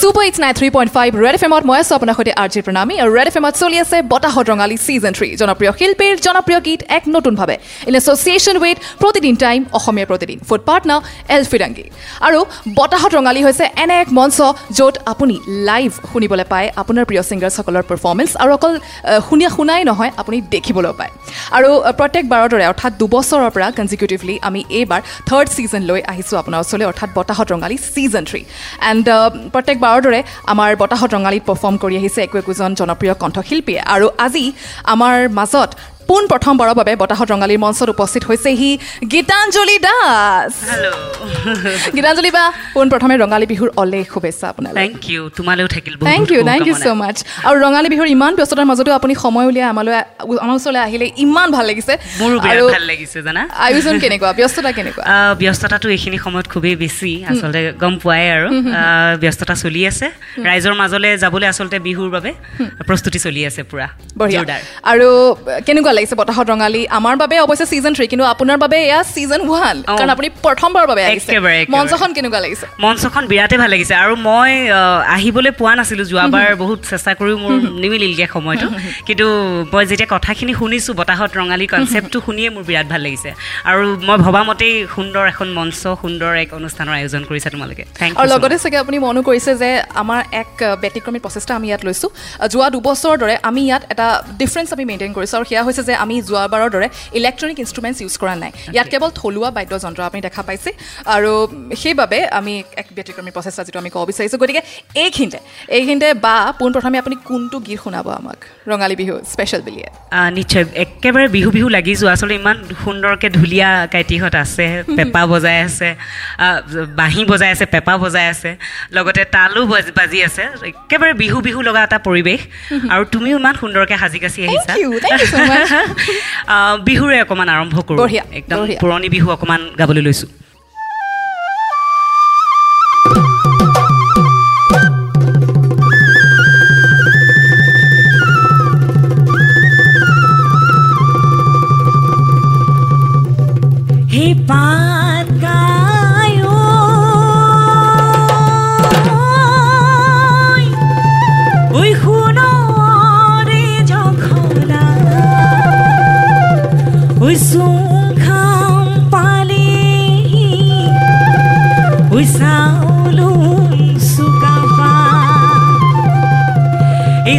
Super it's nine three point five Red F এমত মই আছোঁ আপোনাৰ সৈতে আৰ জি প্ৰণামী আৰু ৰেড এফ এমত চলি আছে বতাহত ৰঙালী ছিজন থ্ৰী জনপ্ৰিয় শিল্পীৰ জনপ্ৰিয় গীত এক নতুনভাৱে in association with Pratidin time Asomiya Pratidin food partner L Firangi আৰু বতাহত ৰঙালী হৈছে এনে এক মঞ্চ য'ত আপুনি লাইভ শুনিবলৈ পায় আপোনাৰ প্ৰিয় ছিংগাৰসকলৰ পাৰফৰ্মেঞ্চ আৰু অকল শুনি শুনাই নহয় আপুনি দেখিবলৈ পায়। আৰু প্ৰত্যেকবাৰৰ দৰে অৰ্থাৎ দুবছৰৰ পৰা কনজিকিউটিভলি আমি এইবাৰ থাৰ্ড ছিজন লৈ আহিছোঁ আপোনাৰ ওচৰলৈ অৰ্থাৎ বতাহত ৰঙালী ছিজন থ্ৰী এণ্ড প্ৰত্যেকবাৰৰ দৰে আমাৰ বতাহত ৰঙালীত পাৰফৰ্ম কৰি আহিছে একো একোজন জনপ্ৰিয় কণ্ঠশিল্পীয়ে। আৰু আজি আমাৰ মাজত পোন প্ৰথমবাৰৰ বাবে বতাহত ৰঙালীৰ মঞ্চত উপস্থিত হৈছেহি গীতাঞ্জলি দাস। গীতাঞ্জলি বা পোন প্ৰথমে ৰঙালী বিহুৰ অলেখ শুভেচ্ছা আপোনালৈ থেংক ইউ তোমালৈও থাকিল thank you thank you so' much আৰু ৰঙালী বিহুৰ ইমান ব্যস্ততাৰ মাজতো আপুনি সময় উলিয়াই আমালৈ আমাৰ ওচৰলৈ আহিলে ইমান ভাল লাগিছে। মোৰো বিৰাট ভাল লাগিছে জানা? আয়োজন কেনেকুৱা? ব্যস্ততা কেনেকুৱা? ব্যস্ততাটো এইখিনি সময়ত খুবেই বেছি আচলতে গম পোৱাই আৰু। ব্যস্ততা চলি আছে। ৰাইজৰ মাজলৈ যাবলৈ আচলতে বিহুৰ বাবে প্ৰস্তুতি চলি আছে পুৰা। আৰু কেনেকুৱা লাগিছে বতাহত ৰঙালী। আমাৰ বাবে অৱশ্যে ছিজন থ্ৰী কিন্তু আপোনাৰ বাবে এয়া ছিজন ওৱান কাৰণ আপুনি প্ৰথমবাৰৰ বাবে মঞ্চখন কেনেকুৱা লাগিছে? মঞ্চখন বিৰাটেই ভাল লাগিছে। আৰু মই আহিবলৈ পোৱা নাছিলোঁ যোৱাবাৰ বহুত চেষ্টা কৰিও মোৰ নিমিলিলগৈ সময়টো। কিন্তু মই যেতিয়া কথাখিনি শুনিছোঁ বতাহত ৰঙালী কনচেপ্টটো শুনিয়ে মোৰ বিৰাট ভাল লাগিছে। আৰু মই ভবামতেই সুন্দৰ এখন মঞ্চ সুন্দৰ এক অনুষ্ঠানৰ আয়োজন কৰিছে তোমালোকে। আৰু লগতে চাগে আপুনি মনো কৰিছে যে আমাৰ এক ব্যতিক্ৰমী প্ৰচেষ্টা আমি ইয়াত লৈছোঁ। যোৱা দুবছৰৰ দৰে আমি ইয়াত এটা ডিফাৰেঞ্চ আমি মেইনটেইন কৰিছোঁ। আৰু সেয়া হৈছে যে আমি যোৱাবাৰৰ দৰে ইলেক্ট্ৰনিক ইনষ্ট্ৰুমেণ্টছ ইউজ কৰা নাই। ইয়াত কেৱল থলুৱা বাদ্যযন্ত্ৰ আপুনি দেখা পাইছে আৰু সেইবাবে আমি এক ব্যতিক্ৰমী প্ৰচেষ্টা যিটো আমি ক'ব বিচাৰিছোঁ। গতিকে এইখিনিতে এইখিনিতে বা পোনপ্ৰথমে আপুনি কোনটো গীত শুনাব আমাক? ৰঙালী বিহু স্পেচিয়েল বুলিয়ে নিশ্চয় একেবাৰে বিহু বিহু লাগি যোৱা। আচলতে ইমান সুন্দৰকৈ ঢুলীয়া কাইটিহঁত আছে পেঁপা বজাই আছে বাঁহী বজাই আছে পেঁপা বজাই আছে লগতে তালো বাজি আছে। একেবাৰে বিহু বিহু লগা এটা পৰিৱেশ। আৰু তুমিও ইমান সুন্দৰকৈ সাজি কাচি আহিছা বিহুৰে অকণমান আৰম্ভ কৰোঁ। একদম পুৰণি বিহু অকণমান গাবলৈ লৈছোঁ।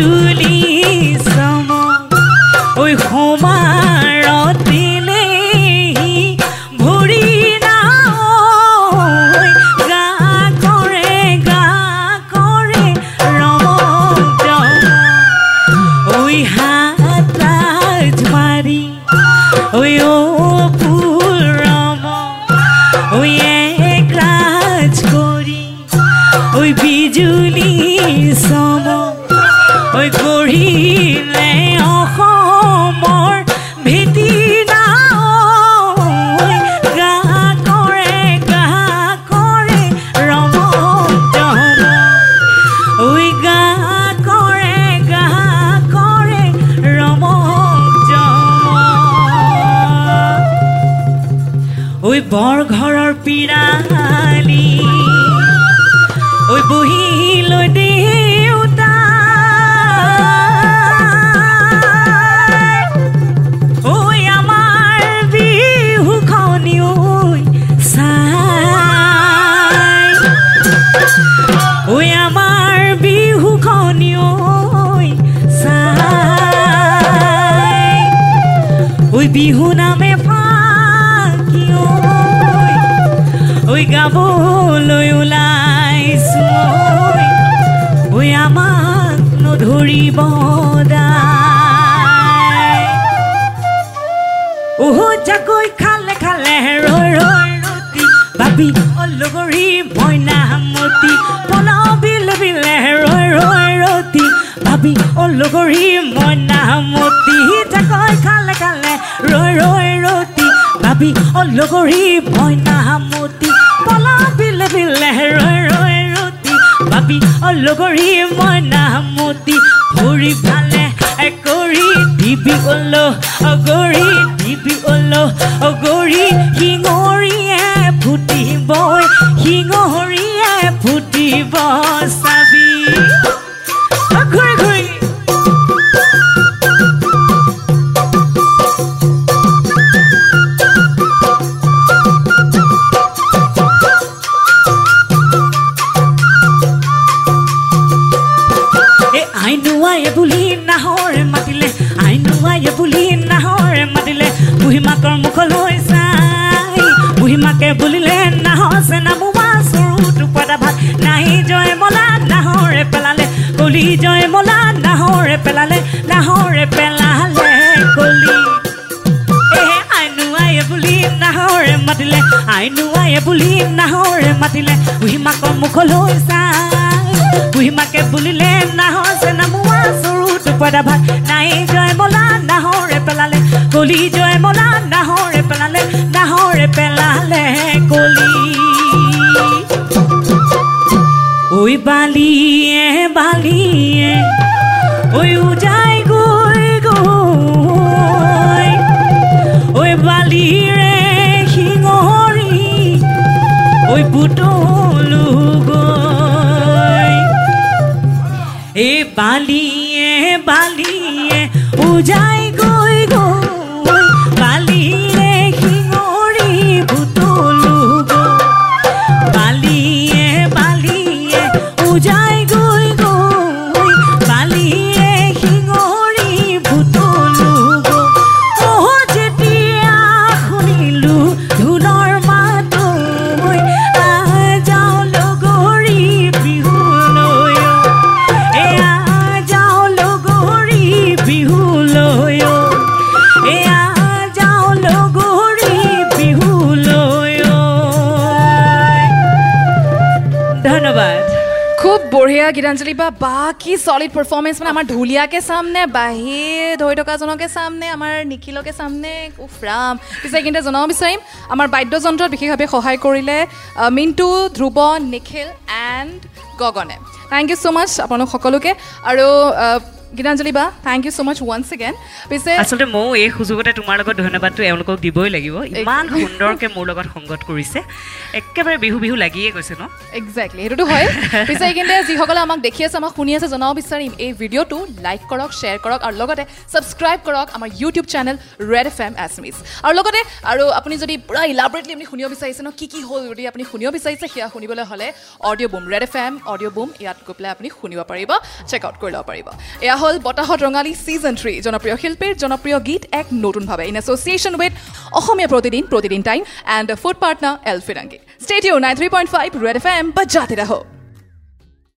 独立。বিহু গাবলৈ ওলাই ঐ আমাক নধৰিব জাকৈ খালে খালে ৰৈ ৰৈ ৰতি ভাবি অলগৰি মইনামতি পলাও বিলে বিলে ৰৈ ৰৈ ৰতি ভাবি অলগৰি মইনামতি জাকৈ খালে খালে ৰৈ ৰৈ ৰতি ভাবি অলগৰি মইনামতি ভাবি অলগৰি মইনামতি ভৰি ফালে কৰি দিবি অল অগৰি দিবি অল অগৰি। শিঙৰিয়ে ফুটিব শিঙৰিয়ে ফুটিব চাবি। এ আইনুৱায়ে বুলি নাহৰে মাতিলে আইনুৱায়ে বুলি নাহৰে মাতিলে বুঢ়ীমাকৰ মুখলৈ চাই বুঢ়ীমাকে বুলিলে নাহছে নামোমা চৰু টুপৰা ভাত নাহি জয় মলা নাহৰে পেলালে কলি জয় মলা নাহৰে পেলালে নাহৰে পেলালে কলি। বুলি নাহৰে মাতিলে আইনুৱায়ে বুলি নাহৰে মাতিলে বুঢ়ীমাকৰ মুখলৈ চাই। বুঢ়ীমাকে বুলিলে নাহছে নামোৱা চৰু টুপৰা ভাত। নাই জয় মলা নাহৰে পেলালে। কলি জয় মলা নাহৰে পেলালে। নাহৰে পেলালে কলি। ঐ বালিয়ে বালিয়ে ঐ উজাই এই গীতাঞ্জলি বা বা কি চলিড পাৰফৰ্মেঞ্চ মানে আমাৰ ঢুলীয়াকে চামনে বাহিৰ ধৰি থকাজনকে চামনে আমাৰ নিখিলকে চামনে উফ ৰাম। পিছে এইখিনিতে জনাব বিচাৰিম আমাৰ বাদ্যযন্ত্ৰত বিশেষভাৱে সহায় কৰিলে মিণ্টু ধ্ৰুৱ নিখিল এণ্ড গগনে। থেংক ইউ ছ' মাছ আপোনালোক সকলোকে। আৰু গীতাঞ্জলি বা thank you so' much once again পিছে আচলতে ময়ো এই সুযোগতে তোমাৰ লগত ধন্যবাদটো এওঁলোকক দিবই লাগিব। ইমান সুন্দৰকৈ মোৰ লগত সংগত কৰিছে। একেবাৰে বিহু বিহু লাগিয়ে গৈছে ন? একজেক্টলি সেইটোতো হয়। পিছে এইখিনিতে যিসকলে আমাক দেখি আছে আমাক শুনি আছে জনাব বিচাৰিম এই ভিডিঅ'টো। লাইক কৰক শ্বেয়াৰ কৰক আৰু লগতে ছাবস্ক্ৰাইব কৰক আমাৰ YouTube channel Red F M Assamese আৰু লগতে আৰু আপুনি যদি পূৰা ইলাবৰেটলি আপুনি শুনিব বিচাৰিছে ন কি কি হ'ল যদি আপুনি শুনিব বিচাৰিছে সেয়া শুনিবলৈ হ'লে Audioboom Red F M Audioboom ইয়াত গৈ পেলাই আপুনি শুনিব পাৰিব চেক আউট কৰি ল'ব পাৰিব। এয়া হ'ল বতাহত ৰঙালী ছিজন থ্ৰী জনপ্ৰিয় শিল্পীৰ জনপ্ৰিয় গীত এক নতুনভাৱে। In association with Asomiya Pratidin Pratidin time and food partner L Firangi studio' nine three point five Red F M বাজাতে ৰাহ